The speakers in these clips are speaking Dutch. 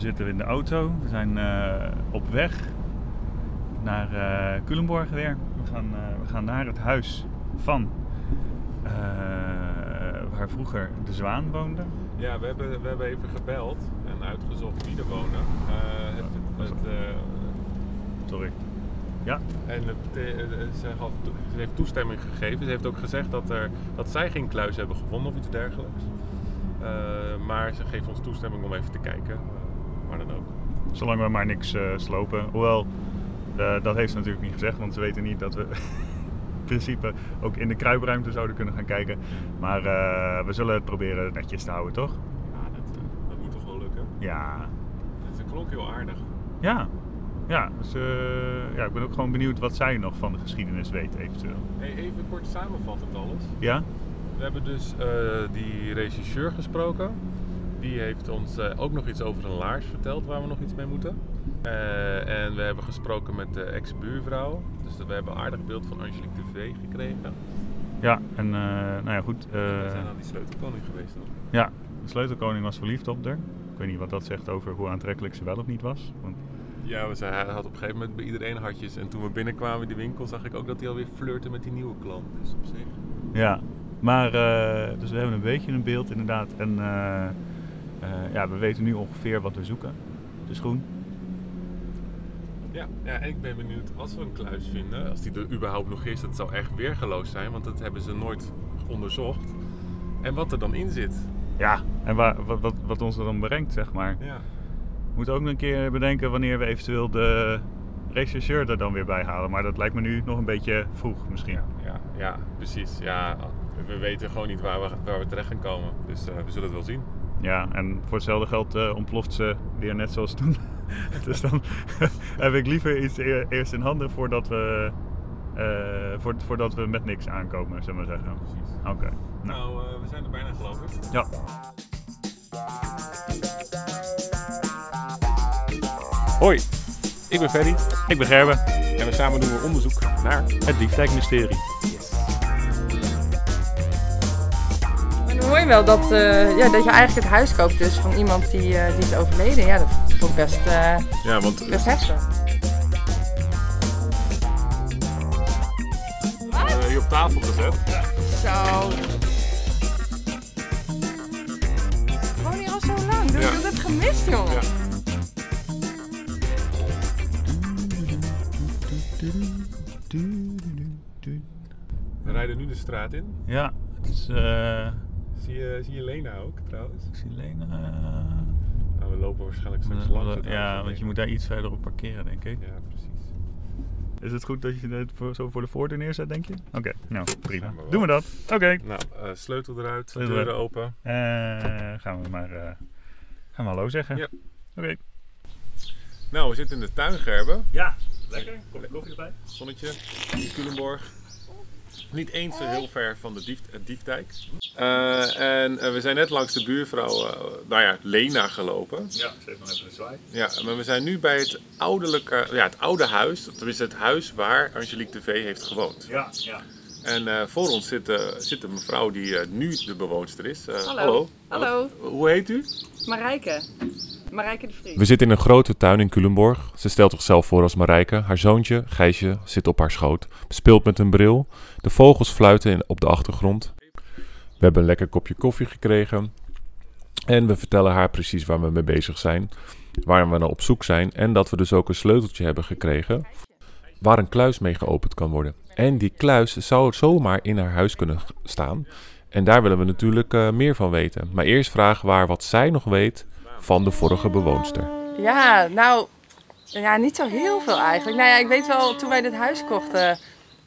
zitten we in de auto. We zijn eh, op weg naar eh Culemborg weer. We gaan, eh, we gaan naar het huis van waar vroeger de zwaan woonde. Ja, we hebben, we hebben even gebeld en uitgezocht wie er wonen. Eh, het, het, Sorry. Ja, en het, ze, gaf toe- ze heeft toestemming gegeven. Ze heeft ook gezegd dat, er, dat zij geen kluis hebben gevonden of iets dergelijks. Maar ze geeft ons toestemming om even te kijken. Maar dan ook. zolang we maar niks eh, slopen. Hoewel, eh, dat heeft ze natuurlijk niet gezegd, want ze weten niet dat we in principe ook in de kruipruimte zouden kunnen gaan kijken. Maar eh, we zullen het proberen netjes te houden, toch? Ja, dat, dat moet toch wel lukken. Ja. Ze klonk heel aardig. Ja. Ja, dus ja, ik ben ook gewoon benieuwd wat zij nog van de geschiedenis weet, eventueel. Hey, even kort samenvattend alles. Ja? We hebben dus die regisseur gesproken. Die heeft ons eh, ook nog iets over een laars verteld waar we nog iets mee moeten. Eh, en we hebben gesproken met de ex-buurvrouw. Dus we hebben een aardig beeld van Angelique de V gekregen. Ja, en eh, nou ja, goed. we zijn aan die sleutelkoning geweest dan. ja, de sleutelkoning was verliefd op haar. Ik weet niet wat dat zegt over hoe aantrekkelijk ze wel of niet was. Want Ja, we zijn, hij had op een gegeven moment bij iedereen hartjes. En toen we binnenkwamen in die winkel zag ik ook dat hij alweer flirte met die nieuwe klant. Dus op zich. Ja, maar dus we hebben een beetje een beeld inderdaad. En ja, we weten nu ongeveer wat we zoeken. De schoen. Ja, ja, en ik ben benieuwd als we een kluis vinden, als die er überhaupt nog is, dat zou echt weergeloos zijn, want dat hebben ze nooit onderzocht. En wat er dan in zit. Ja, en waar, wat, wat, wat ons er dan brengt, zeg maar. Ja. We moeten ook nog een keer bedenken wanneer we eventueel de rechercheur er dan weer bij halen. Maar dat lijkt me nu nog een beetje vroeg misschien. Ja, ja, ja precies. Ja, we weten gewoon niet waar we, waar we terecht gaan komen. Dus uh, we zullen het wel zien. Ja, en voor hetzelfde geld uh, ontploft ze weer net zoals toen. dus dan heb ik liever iets e eerst in handen voordat we, uh, voor, voordat we met niks aankomen, zullen we maar zeggen. Precies. Oké. Okay. Nou, nou we zijn er bijna geloof ik. Ja. Hoi, ik ben Ferry. Ik ben Gerben. En we samen doen we onderzoek naar het Diefdijk-mysterie. Wel dat, uh, ja, dat je eigenlijk het huis koopt dus van iemand die, uh, die is overleden. Ja, dat vond ik best, uh, ja, want, best heftig. Hier op tafel gezet. Ja. Zo. Gewoon hier al zo lang. Doe, ja. dat gemist, joh. Ja. We rijden nu de straat in. Ja, het. Zie je, zie je Lena ook trouwens? Ik zie Lena. Nou, we lopen waarschijnlijk straks langs. Ja, want je moet daar iets verder op parkeren, denk ik. Ja, precies. Is het goed dat je het voor, zo voor de voordeur neerzet, denk je? Oké, okay, nou prima. Doen we dat. Oké. Okay. Nou, uh, sleutel eruit, sleutel deuren open. Uh, gaan we maar uh, gaan we hallo zeggen. Ja. Oké. Okay. Nou, we zitten in de tuin, Gerben. Ja, lekker. Kopje koffie erbij. Zonnetje in Culemborg. Niet eens zo heel ver van de dief, Diefdijk. Uh, en uh, we zijn net langs de buurvrouw, uh, nou ja, Lena gelopen. Ja, ze heeft nog even een zwaai. Ja, maar we zijn nu bij het, ouderlijke, ja, het oude huis. Dat is het huis waar Angelique de V heeft gewoond. Ja, ja. En voor ons zit, zit een mevrouw die nu de bewoonster is. hallo. hallo. Hallo. Hoe heet u? Marijke. De Vries. We zitten in een grote tuin in Culemborg. Ze stelt zichzelf voor als Marijke. Haar zoontje, Gijsje, zit op haar schoot. Speelt met een bril. De vogels fluiten op de achtergrond. We hebben een lekker kopje koffie gekregen. En we vertellen haar precies waar we mee bezig zijn. Waar we naar op zoek zijn. En dat we dus ook een sleuteltje hebben gekregen. Waar een kluis mee geopend kan worden. En die kluis zou zomaar in haar huis kunnen staan. En daar willen we natuurlijk uh, meer van weten. Maar eerst vragen we haar wat zij nog weet van de vorige bewoonster. Ja, nou, ja, niet zo heel veel eigenlijk. Nou ja, ik weet wel, toen wij dit huis kochten,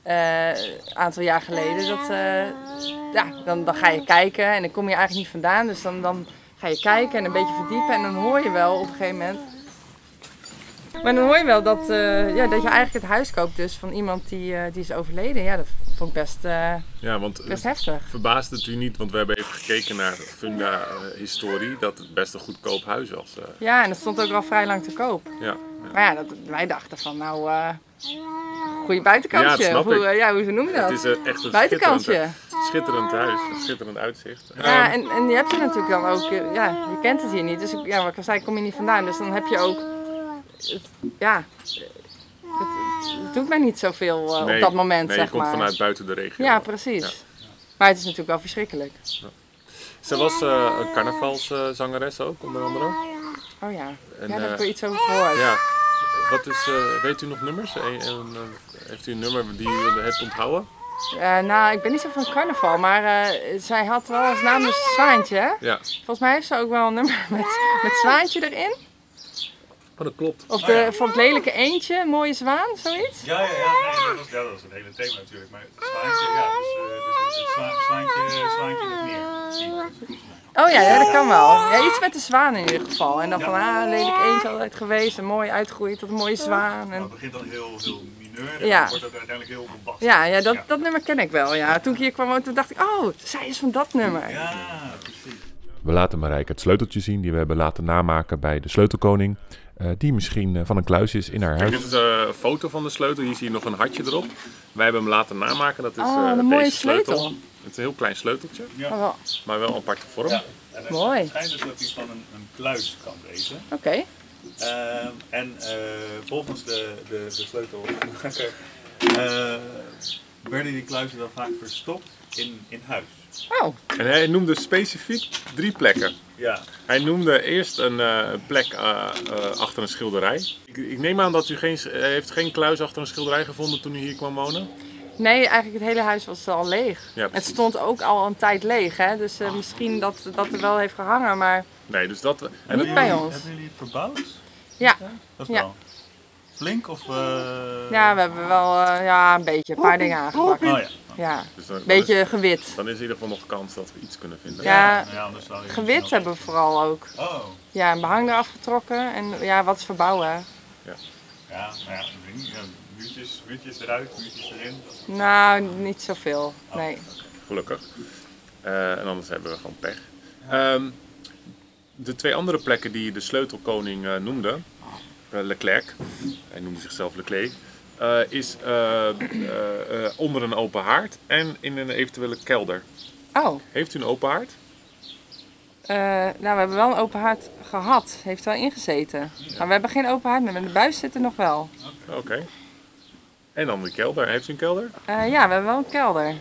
uh, een aantal jaar geleden, dat, uh, ja, dan, dan ga je kijken en dan kom je eigenlijk niet vandaan. Dus dan, dan ga je kijken en een beetje verdiepen en dan hoor je wel op een gegeven moment. Maar dan hoor je wel dat, uh, ja, dat je eigenlijk het huis koopt dus van iemand die, die is overleden. Ja, dat vond ik best, ja, want, best heftig. Verbaast het u niet, want we hebben even gekeken naar Funda-historie, dat het best een goedkoop huis was. Ja, en dat stond ook al vrij lang te koop. Ja. ja. Maar ja, dat, wij dachten van nou, goede buitenkantje. Ja, hoe, ja, hoe noem je dat? Het is echt een buitenkantje. Schitterend, Schitterend huis, een schitterend uitzicht. Ja, Ehm, en, en je hebt er natuurlijk dan ook, eh, ja, je kent het hier niet. Dus ik- ja, wat ik al zei, kom je niet vandaan. Dus dan heb je ook, ja, het, het doet mij niet zoveel eh, nee, op dat moment, nee, zeg je komt maar. vanuit buiten de regio. Ja, precies. Ja. Maar het is natuurlijk wel verschrikkelijk. Ze was eh, een carnavalszangeres ook, onder andere. Oh ja, En, ja daar heb ik eh, wel iets over gehoord. Ja. Wat is, eh, weet u nog nummers? Eh, heeft u een nummer die u hebt onthouden? Eh, nou, ik ben niet zo van carnaval, maar eh, zij had wel als naam dus Zwaantje, hè? Ja. Volgens mij heeft ze ook wel een nummer met, met Zwaantje erin. Oh, dat klopt. Of Oh, de, ja. van het lelijke eentje, een mooie zwaan, zoiets. Ja, ja, ja, nee, dat, was, ja, dat was het hele thema natuurlijk. Maar het zwaantje, ja, dus, eh, dus het zwa- zwaantje, zwaantje in het meer. Oh ja, ja, dat kan wel. Ja, iets met de zwaan in ieder geval. En dan Ja. van, ah, lelijk eentje altijd geweest en mooi uitgroeien tot een mooie zwaan. Maar En... het begint dan heel, heel mineur en Ja. dan wordt het uiteindelijk heel. Ja, ja, dat, Ja. dat nummer ken ik wel. Ja. Toen ik hier kwam, toen dacht ik, oh, zij is van dat nummer. Ja, precies. We laten Marijke het sleuteltje zien die we hebben laten namaken bij de sleutelkoning. Eh, die misschien eh, van een kluis is in haar huis. Dit is een foto van de sleutel. Hier zie je nog een hartje erop. Wij hebben hem laten namaken. Dat is Oh, eh, een mooie deze sleutel. sleutel. Het is een heel klein sleuteltje, Oh, wel. maar wel een aparte vorm. Ja. En het Mooi. schijnt dus dat hij van een, een kluis kan wezen. Oké. Ehm, en eh, volgens de, de, de sleutelmaker eh, werden die kluizen dan vaak verstopt in, in huis. Oh, En hij noemde specifiek drie plekken. Ja, Hij noemde eerst een eh, plek eh, eh, achter een schilderij. Ik, ik neem aan dat u geen, heeft geen kluis achter een schilderij gevonden toen u hier kwam wonen. nee, eigenlijk het hele huis was al leeg. Ja, het stond ook al een tijd leeg, hè. Dus eh, misschien dat dat er wel heeft gehangen, maar Nee, dus dat. En Niet dat- bij jullie- ons. Hebben jullie het verbouwd? ja. Dat is Ja. wel. Flink of... eh, Ja, we hebben wel eh, ja, een beetje, een paar dingen aangepakt. Oh ja. Ja, dus dan, beetje gewit. Dan is in ieder geval nog kans dat we iets kunnen vinden. Ja, gewit hebben we vooral ook. Oh, Ja, een behang eraf getrokken en ja, wat is verbouwen. ja, nou ja, ik weet niet. Ja, muurtjes, muurtjes eruit, muurtjes erin. Nou, niet zoveel. Nee. Gelukkig. Eh, en anders hebben we gewoon pech. Ehm, de twee andere plekken die de sleutelkoning eh, noemde, eh, Leclerc, hij noemde zichzelf Leclerc, eh, is eh, eh, onder een open haard en in een eventuele kelder. Oh, Heeft u een open haard? nou, we hebben wel een open haard gehad. Heeft wel ingezeten. Maar we hebben geen open haard meer. Maar de buis zit er nog wel. Oké. En dan de kelder. Heeft u een kelder? Ja, we hebben wel een kelder.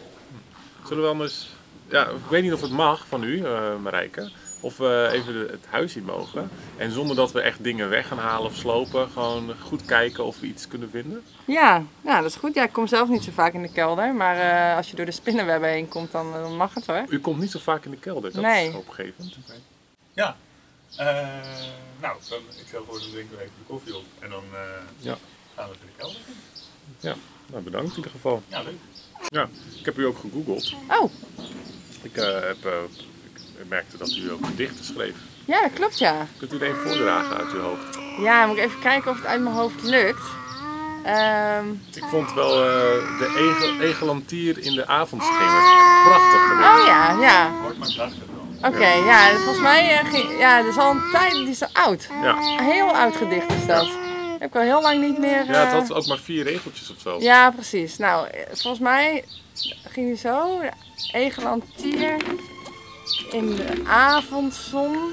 Zullen we anders... Ja, ik weet niet of het mag van u, Marijke. Of we even de- het huis in mogen. En zonder dat we echt dingen weg gaan halen of slopen. Gewoon goed kijken of we iets kunnen vinden. Ja, ja, dat is goed. Ja, ik kom zelf niet zo vaak in de kelder. Maar eh, als je door de spinnenwebben heen komt, dan, dan mag het hoor. U komt niet zo vaak in de kelder. Dat Nee. is hoopgevend. Ja. Eh, nou, dan, ik zou voor dan drinken we even de koffie op. En dan eh, Ja. gaan we naar de kelder. Ja, nou bedankt in ieder geval. Ja, leuk. Ja, ik heb u ook gegoogeld. Oh, Ik, eh, heb, eh, ik merkte dat u ook gedichten schreef. ja, dat klopt ja. Kunt u er even voordragen uit uw hoofd? Ja, moet ik even kijken of het uit mijn hoofd lukt. Ehm, Ik vond wel eh, de egel, egelantier in de avondschimmer. Prachtig gedicht. oh ja, ja. Kort maar krachtig dan. Oké, ja, volgens mij eh, ging, ja, dat is al een tijd, die is al oud. Ja. Een heel oud gedicht is dat. Heb ik al heel lang niet meer. ja, het eh, had ook maar vier regeltjes of zo. Ja, precies. Nou, volgens mij ging hij zo. De Egelantier in de avondzon.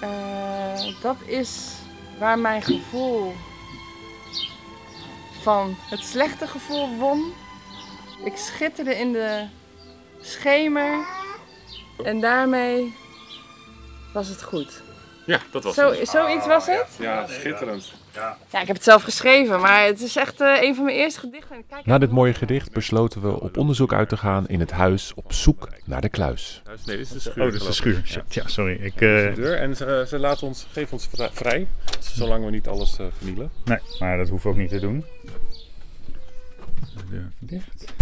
Eh, dat is waar mijn gevoel van het slechte gevoel won. Ik schitterde in de schemer en daarmee was het goed. Ja, dat was Zo, het. zoiets was het? Ja, schitterend. Ja, Ja, ik heb het zelf geschreven, maar het is echt eh, een van mijn eerste gedichten. En Kijk, Na dit mooie gedicht besloten we op onderzoek uit te gaan in het huis op zoek naar de kluis. Nee, dit is de schuur. Oh, dat is de schuur. Ja, sorry. Ik, De eh, deur en ze, ze laten ons, geven ons vri- vrij, zolang we niet alles eh, vernielen. nee, maar dat hoeven we ook niet te doen. De deur dicht.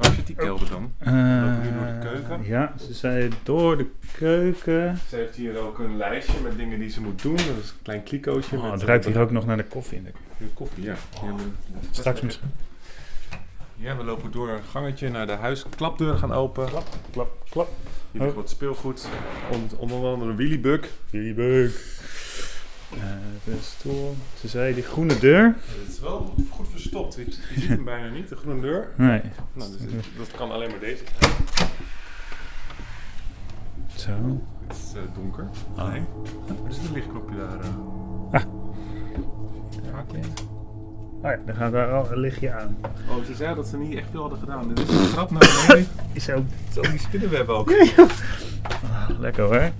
Waar zit die kelder dan? Lopen we nu door de keuken? Eh, Ja, ze zei door de keuken. Ze heeft hier ook een lijstje met dingen die ze moet doen. Dat is een klein klikootje. Oh, met het ruikt hier ook nog naar de koffie in de koffie. Ja. We- Straks misschien. Ja, we lopen door een gangetje naar de huis. Klapdeur gaan open. Klap, klap, klap. Hier ligt wat speelgoed. Onder, onder andere een Willybug. Willybug. Eh, de stoel. Ze zei die groene deur. Het is wel goed verstopt. Je, je ziet hem bijna niet, de groene deur. Nee. Nou, dus het- dat kan alleen maar deze. Zo. Het is eh, donker. Ah. Nee. Er zit een lichtknopje daar. eh. Ah. Ja, oké. Oh ja, dan gaat daar al een lichtje aan. Oh, ze zei dat ze niet echt veel hadden gedaan. Dit is een trap naar beneden. Is ook Zo, die spinnenweb ook. Ah, lekker hoor.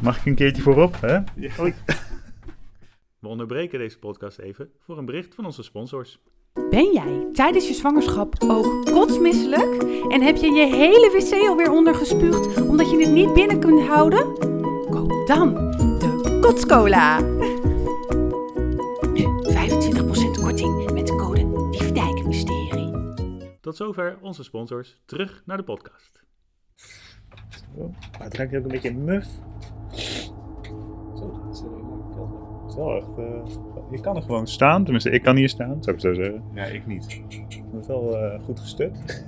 Mag ik een keertje voorop, hè? Ja. Oei. We onderbreken deze podcast even voor een bericht van onze sponsors. Ben jij tijdens je zwangerschap ook kotsmisselijk? En heb je je hele wc alweer ondergespuugd omdat je het niet binnen kunt houden? Koop dan de Kotscola. Nu 25% korting met de code Liefdijkmysterie. Tot zover onze sponsors. Terug naar de podcast. Het ruikt ook een beetje muf. Wel echt... eh, je kan er gewoon staan. Tenminste, ik kan hier staan, zou ik zo zeggen. Ja, ik niet. Het is wel eh, goed gestut.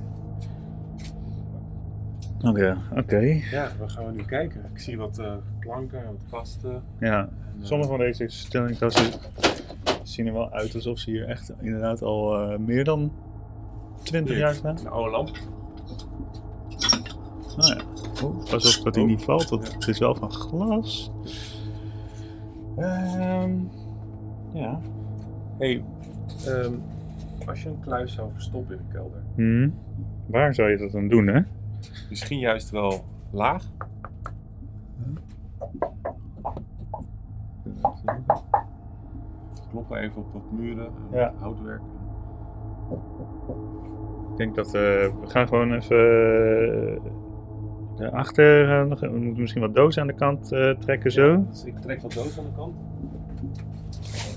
Oké, oké. Ja, waar gaan we nu kijken? Ik zie wat eh, planken, wat kasten. Ja, En, eh, sommige van deze stellingtassen zien er wel uit alsof ze hier echt inderdaad al eh, meer dan 20 Hier, jaar staan. Een oude lamp. Nou ja, oh, pas op dat hij Oh. niet valt, want Ja. het is wel van glas. Ehm, ja. hey, ehm, als je een kluis zou verstoppen in de kelder, Hm. Waar zou je dat dan doen, hè? misschien juist wel laag. Kloppen even op wat muren, en Ja. houtwerk. Ik denk dat eh, we gaan gewoon even uh, daarachter. eh, nog- we moeten misschien wat dozen aan de kant eh, trekken, zo. Dus ik trek wat doos aan de kant.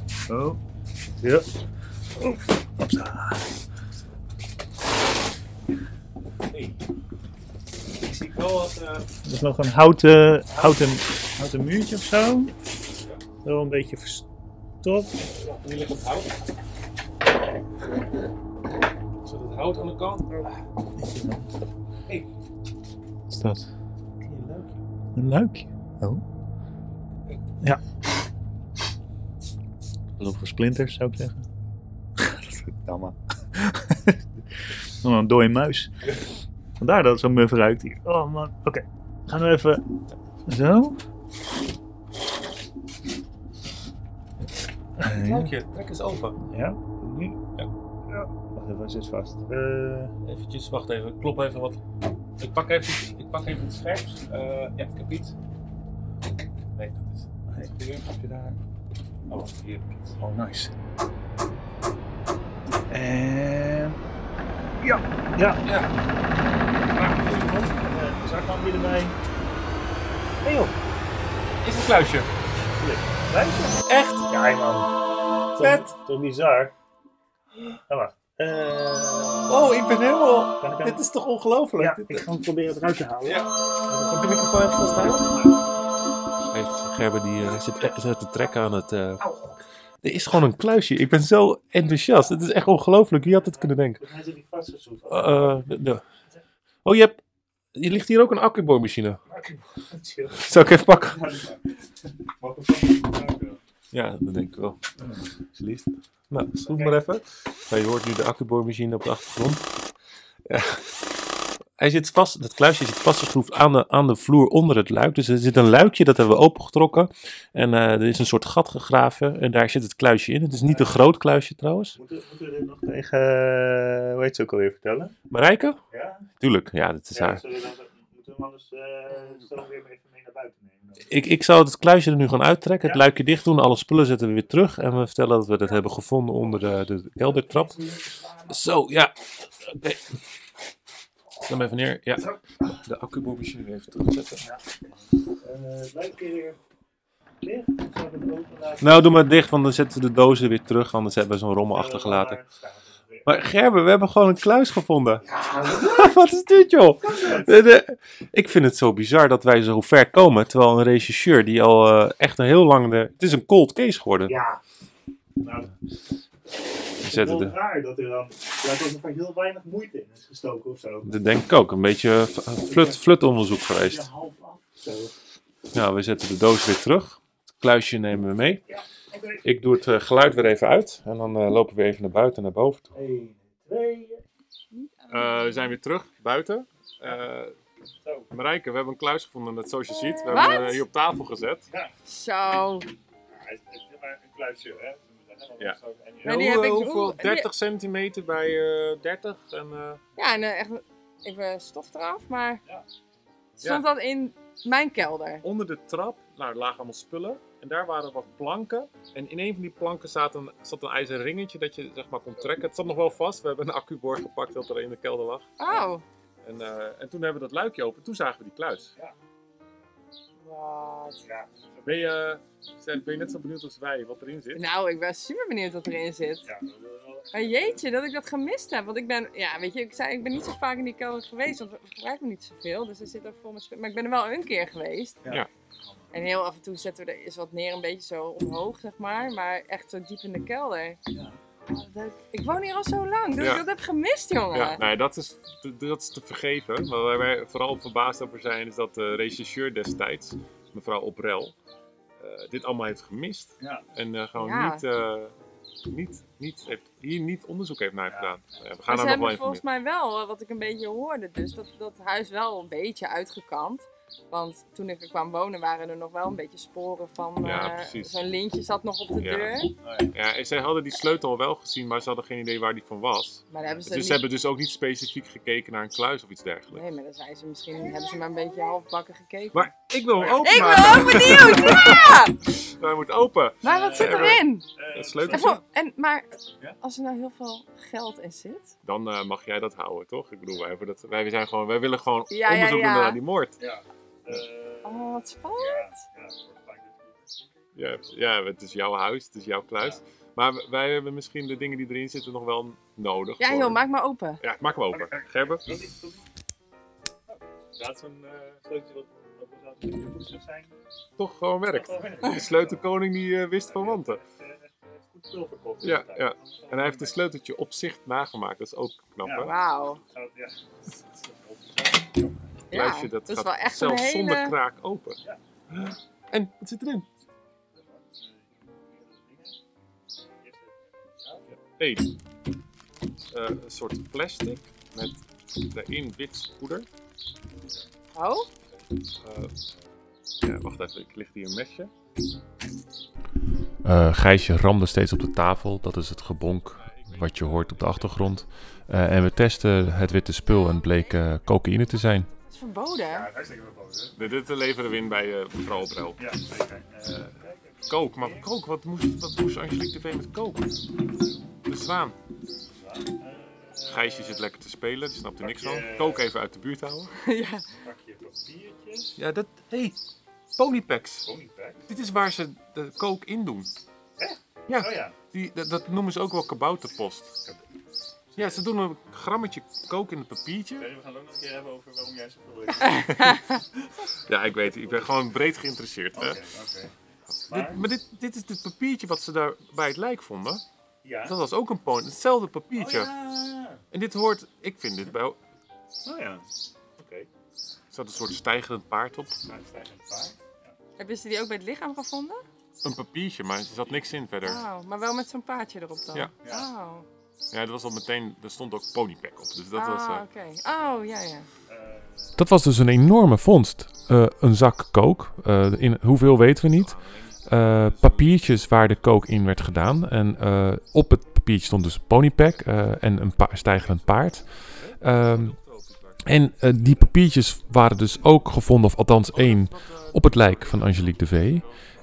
Zo. Ja. Oh. Hey. Ik zie wel wat. eh, Er is nog een houten, houten, houten muurtje of zo. Wel een beetje verstopt. hier ligt wat hout. Zit het hout aan de kant? Hey, dat? een luikje. Een luikje. Oh. Ja. Loop voor splinters, zou ik zeggen. dat is jammer. Nog een dode muis. Vandaar dat het zo muf ruikt hier. Oh man, oké. Gaan we even zo. Het luikje, trek eens open. Ja, nu. Ja. ja. Wacht even, hij zit vast. Eh, Eventjes, wacht even, ik klop even wat. Ik pak even, ik pak even het scherps. Eh ja, ik heb iets. Nee, dat is. Nee. Hier, heb je daar. Oh, wacht, hier heb ik iets. oh, nice. En. Ja, ja. Ja. Uh, zaklamp weer erbij. Hey joh, is een kluisje. Luister. Echt? Ja, man. Vet. Toch, toch bizar. Wacht. Eh, Oh, ik ben helemaal. Kan ik hem- Dit is toch ongelooflijk? ja, Dit- ik ga hem proberen eruit te halen. Ja. Heb je microfoon even vasthouden? Heeft Gerber die eh, zit, zit te trekken aan het. eh Er is gewoon een kluisje. Ik ben zo enthousiast. Het is echt ongelooflijk. Wie had het kunnen denken? Zit hij vastgeschroefd. Eh, de- de- Oh, je hebt. Je ligt hier ook een accuboormachine. Zou ik even pakken? Ja, dat denk ik wel. Alsjeblieft. Nou, schroef maar even. Nou, je hoort nu de accuboormachine op de achtergrond. Ja. Hij zit vast, dat kluisje zit vastgeschroefd aan de, aan de vloer onder het luik. Dus er zit een luikje, dat hebben we opengetrokken. En eh, er is een soort gat gegraven en daar zit het kluisje in. Het is niet een groot kluisje trouwens. Moeten, we dit nog tegen, eh, hoe heet ze ook alweer, vertellen? Marijke? Ja? Tuurlijk, ja, dat is ja haar. zullen we dan, moeten we hem anders eh, zo weer even mee naar buiten nemen? Ik, ik zou het kluisje er nu gaan uittrekken, het luikje dicht doen, alle spullen zetten we weer terug. En we vertellen dat we dat hebben gevonden onder de, de keldertrap. Zo, ja. Oké. Stel hem even neer. Ja. De accuboormachine even terugzetten. Eh, open laten. Nou, doe maar dicht, want dan zetten we de dozen weer terug, anders hebben we zo'n rommel achtergelaten. Maar het er Gerber, we hebben gewoon een kluis gevonden. Wat is dit, joh? De- de- ik vind het zo bizar dat wij zo ver komen, terwijl een regisseur die al eh, echt een heel lang... De, het is een cold case geworden. Ja. Nou, het is wel raar dat er dan lijkt alsof er heel weinig moeite in is gestoken of zo. dat denk ik ook, een beetje flut, flutonderzoek Ja, geweest. half af. Zo. Nou, we zetten de doos weer terug. kluisje nemen we mee. Ik doe het eh, geluid weer even uit. En dan eh, lopen we even naar buiten, naar boven toe. 1, 2. we zijn weer terug, buiten. Eh Marijke, we hebben een kluis gevonden, net zoals je ziet. We Wat? hebben hem hier op tafel gezet. Zo. Hij is maar een kluisje, hè? Ja. Maar die Hoe- heb ik- hoeveel? hoe- die- 30 centimeter bij eh 30. En, eh, Ja, en eh, echt even stof eraf, maar Ja. stond dat in mijn kelder? onder de trap nou, er lagen allemaal spullen. En daar waren wat planken. En in een van die planken zat een, zat een ijzeren ringetje dat je zeg maar kon trekken. Het zat nog wel vast. We hebben een accuboord gepakt dat er in de kelder lag. Oh. En, eh, en toen hebben we dat luikje open. Toen zagen we die kluis. Wat? Ja. Ben je, ben je net zo benieuwd als wij wat erin zit? Nou, ik ben super benieuwd wat erin zit. Ja, dat is wel- Maar jeetje, dat ik dat gemist heb. Want ik ben, ja, weet je, ik zei, ik ben niet zo vaak in die kelder geweest. Want we gebruiken niet zoveel. Dus er zit er vol met. Maar ik ben er wel een keer geweest. Ja. En heel af en toe zetten we er eens wat neer, een beetje zo omhoog, zeg maar. Maar echt zo diep in de kelder. Ja. Dat ik, woon hier al zo lang, dat Ja. ik dat heb gemist, jongen. Ja, nee, dat is, te- dat is te vergeven. Maar waar wij vooral verbaasd over zijn, is dat de regisseur destijds, mevrouw Oprel, eh, dit allemaal heeft gemist. Ja. En eh, gewoon Ja. niet, eh, niet, niet heeft, hier niet onderzoek heeft naar Ja. gedaan. Ja, we gaan Maar ze daar nog wel volgens mij wel, wat ik een beetje hoorde, dus dat, dat huis wel een beetje uitgekampt. Want toen ik er kwam wonen waren er nog wel een beetje sporen van Ja, eh, precies. zo'n lintje zat nog op de Ja. deur. Ja. Ja, en zij hadden die sleutel al wel gezien, maar ze hadden geen idee waar die van was. Maar hebben ze Dus niet... ze hebben dus ook niet specifiek gekeken naar een kluis of iets dergelijks. Nee, maar dan zijn ze misschien, hebben ze maar een beetje halfbakken gekeken. Maar ik wil hem open ik ben ook benieuwd! Ja! Hij moet open. Maar wat zit Eh, erin? Eh, Een sleutel. En, voor- en, maar als er nou heel veel geld in zit? Dan eh, mag jij dat houden, toch? Ik bedoel, wij, hebben dat, wij, zijn gewoon, wij willen gewoon Ja, ja, onderzoek ja. doen naar die moord. Ja. Oh, wat spannend. ja, ja. Ja, ja, het is jouw huis, het is jouw kluis. Maar wij hebben misschien de dingen die erin zitten nog wel nodig. Ja voor- joh, maak maar open. Ja, maak hem open. Gerber? Dat is een eh, sleuteltje wat zijn. Toch gewoon werkt. De sleutelkoning die eh, wist van wanten. Echt, eh. Ja, ja. En hij heeft een sleuteltje op zicht nagemaakt. Dat is ook knap, Ja. hè? Wauw. Kluisje, dat, dat is gaat echt zelfs hele... zonder kraak open. Ja. En, wat zit erin? Eén. Eh, een soort plastic met daarin wit poeder. Oh? Eh, ja, wacht even, ik ligt hier een mesje. Eh, Gijsje ramde steeds op de tafel. Dat is het gebonk wat je hoort op de achtergrond. Eh, en we testen het witte spul en het bleek cocaïne te zijn. Dat is verboden. Ja, hartstikke verboden. Dit, dit leveren we in bij uh, mevrouw Oprel. Ja, zeker. Eh, Kook, maar kook, wat moest, wat moest Angelique TV met kook? De zwaan. Gijsje zit lekker te spelen, die snapt er niks van. Kook even uit de buurt houden. ja. pakje papiertjes. Ja, dat... hey, ponypacks. Ponypack. Dit is waar ze de kook in doen. Ja. Oh ja. Die, dat, dat noemen ze ook wel kabouterpost. Ja, ze doen een grammetje kook in het papiertje. We gaan het ook nog een keer hebben over waarom jij zoveel weet. Ja, ik weet, ik ben gewoon breed geïnteresseerd. Oké, hè. oké. Dit, Maar, dit, dit is het papiertje wat ze daar bij het lijk vonden. ja. Dat was ook een pony, hetzelfde Oh papiertje. ja. En dit hoort, ik vind dit bij, er Oh ja. Oké. staat een soort stijgerend paard op. Stijgt een paard. Hebben ze die ook bij het lichaam gevonden? Een papiertje, maar er zat niks in verder. Oh, maar wel met zo'n paardje erop dan? Ja. Ja. Oh, Ja, dat was al meteen, er stond ook ponypack op. Dus dat was... ah, eh, oké. Oh, ja, ja. Dat was dus een enorme vondst. Eh, een zak kook. Eh, in, hoeveel weten we niet. Eh, papiertjes waar de kook in werd gedaan. En eh, op het papiertje stond dus ponypack eh, en een pa stijgerend paard. Ehm, en eh, die papiertjes waren dus ook gevonden, of althans één, op het lijk van Angelique de V.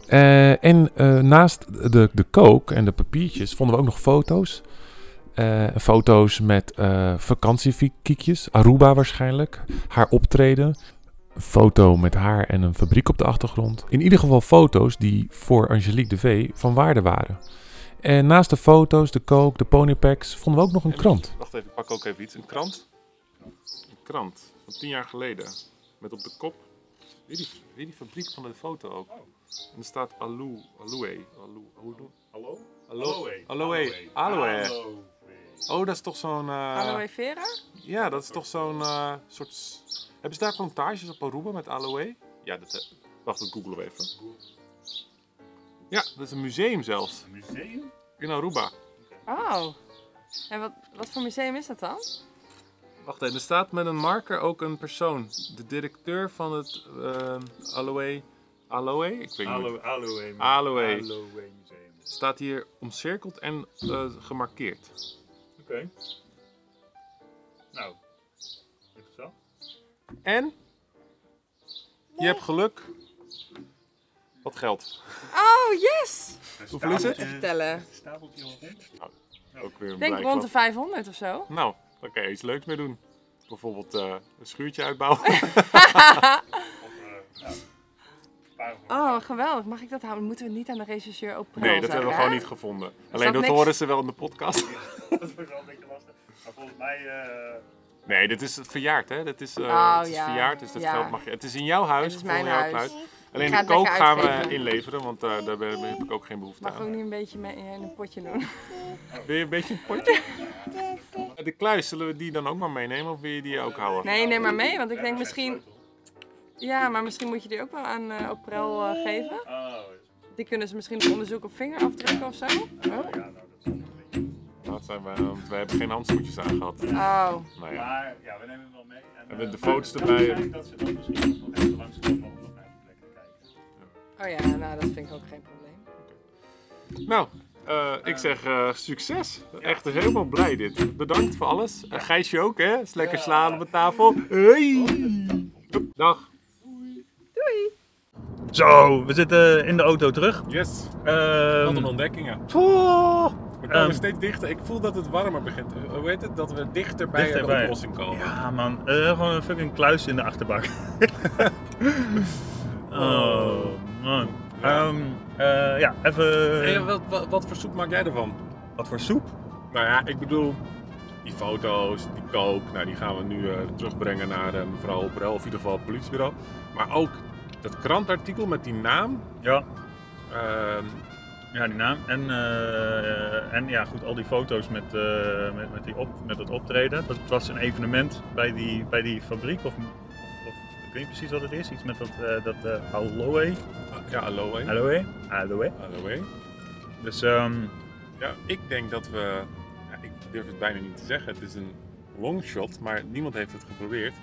Eh, en eh, naast de, de kook en de papiertjes vonden we ook nog foto's. Eh, foto's met eh vakantiekiekjes, Aruba waarschijnlijk, haar optreden. Een foto met haar en een fabriek op de achtergrond. In ieder geval foto's die voor Angelique de V van waarde waren. En naast de foto's, de kook, de ponypacks, vonden we ook nog een krant. Wacht even, ik pak ook even iets. Een krant? Een krant van tien jaar geleden. Met op de kop, weer die, weer die fabriek van de foto ook. En er staat Alou, Aloe, hoe doen? hallo? Aloe, Aloe, Aloe. Oh, dat is toch zo'n... eh, Aloe vera? ja, dat is toch zo'n eh, soort... Hebben ze daar plantages op Aruba met aloe? Ja, dat... he- Wacht, dat googelen we even. Ja, dat is een museum zelfs. Een museum? In Aruba. Oh. En wat, wat voor museum is dat dan? Wacht even, er staat met een marker ook een persoon. De directeur van het ehm Aloe... Aloe? Ik weet niet. Aloe, Aloe, Aloe. Aloe Museum. Staat hier omcirkeld en eh, gemarkeerd. Oké. Nou, interessant. En je hebt geluk. Wat geld. Oh, yes! Hoeveel is het? Even vertellen. Stapeltje al rond. Ook weer een Ik denk rond de 500 of zo. Nou, dan kan je iets leuks mee doen. Bijvoorbeeld eh, een schuurtje uitbouwen. Oh, geweldig. Mag ik dat houden? Moeten we niet aan de rechercheur op nee, dat zeggen, hebben we hè? gewoon niet gevonden. Alleen dat dat niks? horen ze wel in de podcast. Dat wordt wel een beetje lastig. Maar volgens mij... eh, Nee, dit is het verjaard, hè? Dat is, eh, Oh, het is ja. verjaard, dus dat Ja. geld mag je. Het is in jouw huis. Het is mijn jouw huis. Alleen de kook gaan we inleveren, want eh, daar ben- heb ik ook geen behoefte Mag ook aan. niet een beetje mee in een potje doen. Wil je een beetje een potje? De kluis, zullen we die dan ook maar meenemen of wil je die ook houden? Nee, neem maar mee, want ik denk misschien... Ja, maar misschien moet je die ook wel aan eh Oprel eh, geven. Oh, Die kunnen ze misschien op onderzoek op vingerafdrukken of zo. Oh. ja, nou, dat is een beetje... Dat zijn we, want we hebben geen handschoentjes aangehad. oh. Nou ja. Maar ja, we nemen hem wel mee. En, met eh, de foto's erbij. zijn dat ze dan misschien nog even langskomen om nog naar die plek te kijken. oh ja, nou dat vind ik ook geen probleem. Nou, eh, ik zeg eh, succes. Echt helemaal blij dit. Bedankt voor alles. En Gijsje ook, hè? Is lekker slaan op de tafel. Hey. Dag. Zo, we zitten in de auto terug. Yes. Ehm, Wat een ontdekkingen. poeh. We komen Ehm, steeds dichter. Ik voel dat het warmer begint. Hoe heet het? Dat we dichter bij de oplossing komen. Ja man, Eh, gewoon een fucking kluis in de achterbak. oh man. Ja. Ehm, eh, ja, even... Hey, wat, wat, wat voor soep maak jij ervan? Wat voor soep? Nou ja, ik bedoel, die foto's, die kook, nou, die gaan we nu eh, terugbrengen naar eh, mevrouw Oprel, of in ieder geval het politiebureau. Maar ook dat krantartikel met die naam. Ja, ehm, ja die naam. En, eh, en ja, goed, al die foto's met, eh, met, met, die op, met het optreden. Dat was een evenement bij die, bij die fabriek. Of, of, of ik weet niet precies wat het is. Iets met dat, eh dat aloe. ja, aloe. Aloe? Aloe. Aloe. Dus ehm, Ja, ik denk dat we, ja, ik durf het bijna niet te zeggen, het is een longshot, maar niemand heeft het geprobeerd.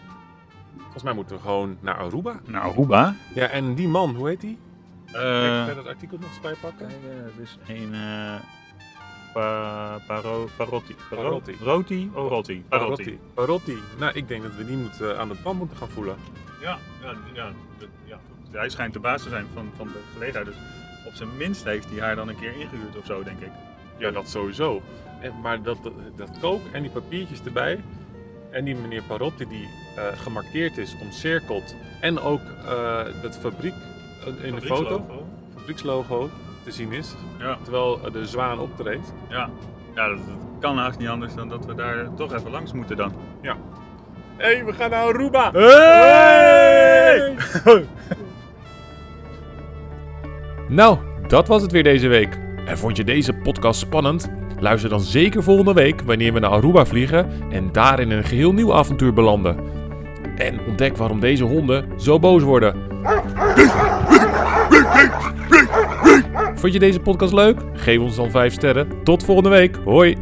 Volgens mij moeten we gewoon naar Aruba. nou, Aruba. Ja, en die man, hoe heet die? Kijk, kan je dat artikel nog eens bijpakken? Kijken, dus een eh pa, paro, parotti. Paro- Parotti. Roti? Oh, Rotti. Parotti. Parotti. Nou, ik denk dat we die moeten, eh, aan het band moeten gaan voelen. Ja, ja, ja, ja. Hij schijnt de baas te zijn van, van de gelegenheid. Dus op zijn minst heeft hij haar dan een keer ingehuurd of zo, denk ik. Ja, dat sowieso. En, maar dat, dat, dat kook en die papiertjes erbij. En die meneer Parotti die eh, gemarkeerd is, omcirkeld. En ook eh dat fabriek eh, in de foto, Fabriekslogo. fabriekslogo te zien is. Ja, Terwijl de zwaan optreedt. ja. ja dat, dat kan haast niet anders dan dat we daar toch even langs moeten dan. Hé, hey, we gaan naar Aruba! Hey! Nou, dat was het weer deze week. En vond je deze podcast spannend? Luister dan zeker volgende week wanneer we naar Aruba vliegen en daar in een geheel nieuw avontuur belanden. En ontdek waarom deze honden zo boos worden. Vond je deze podcast leuk? Geef ons dan 5 sterren. Tot volgende week. Hoi!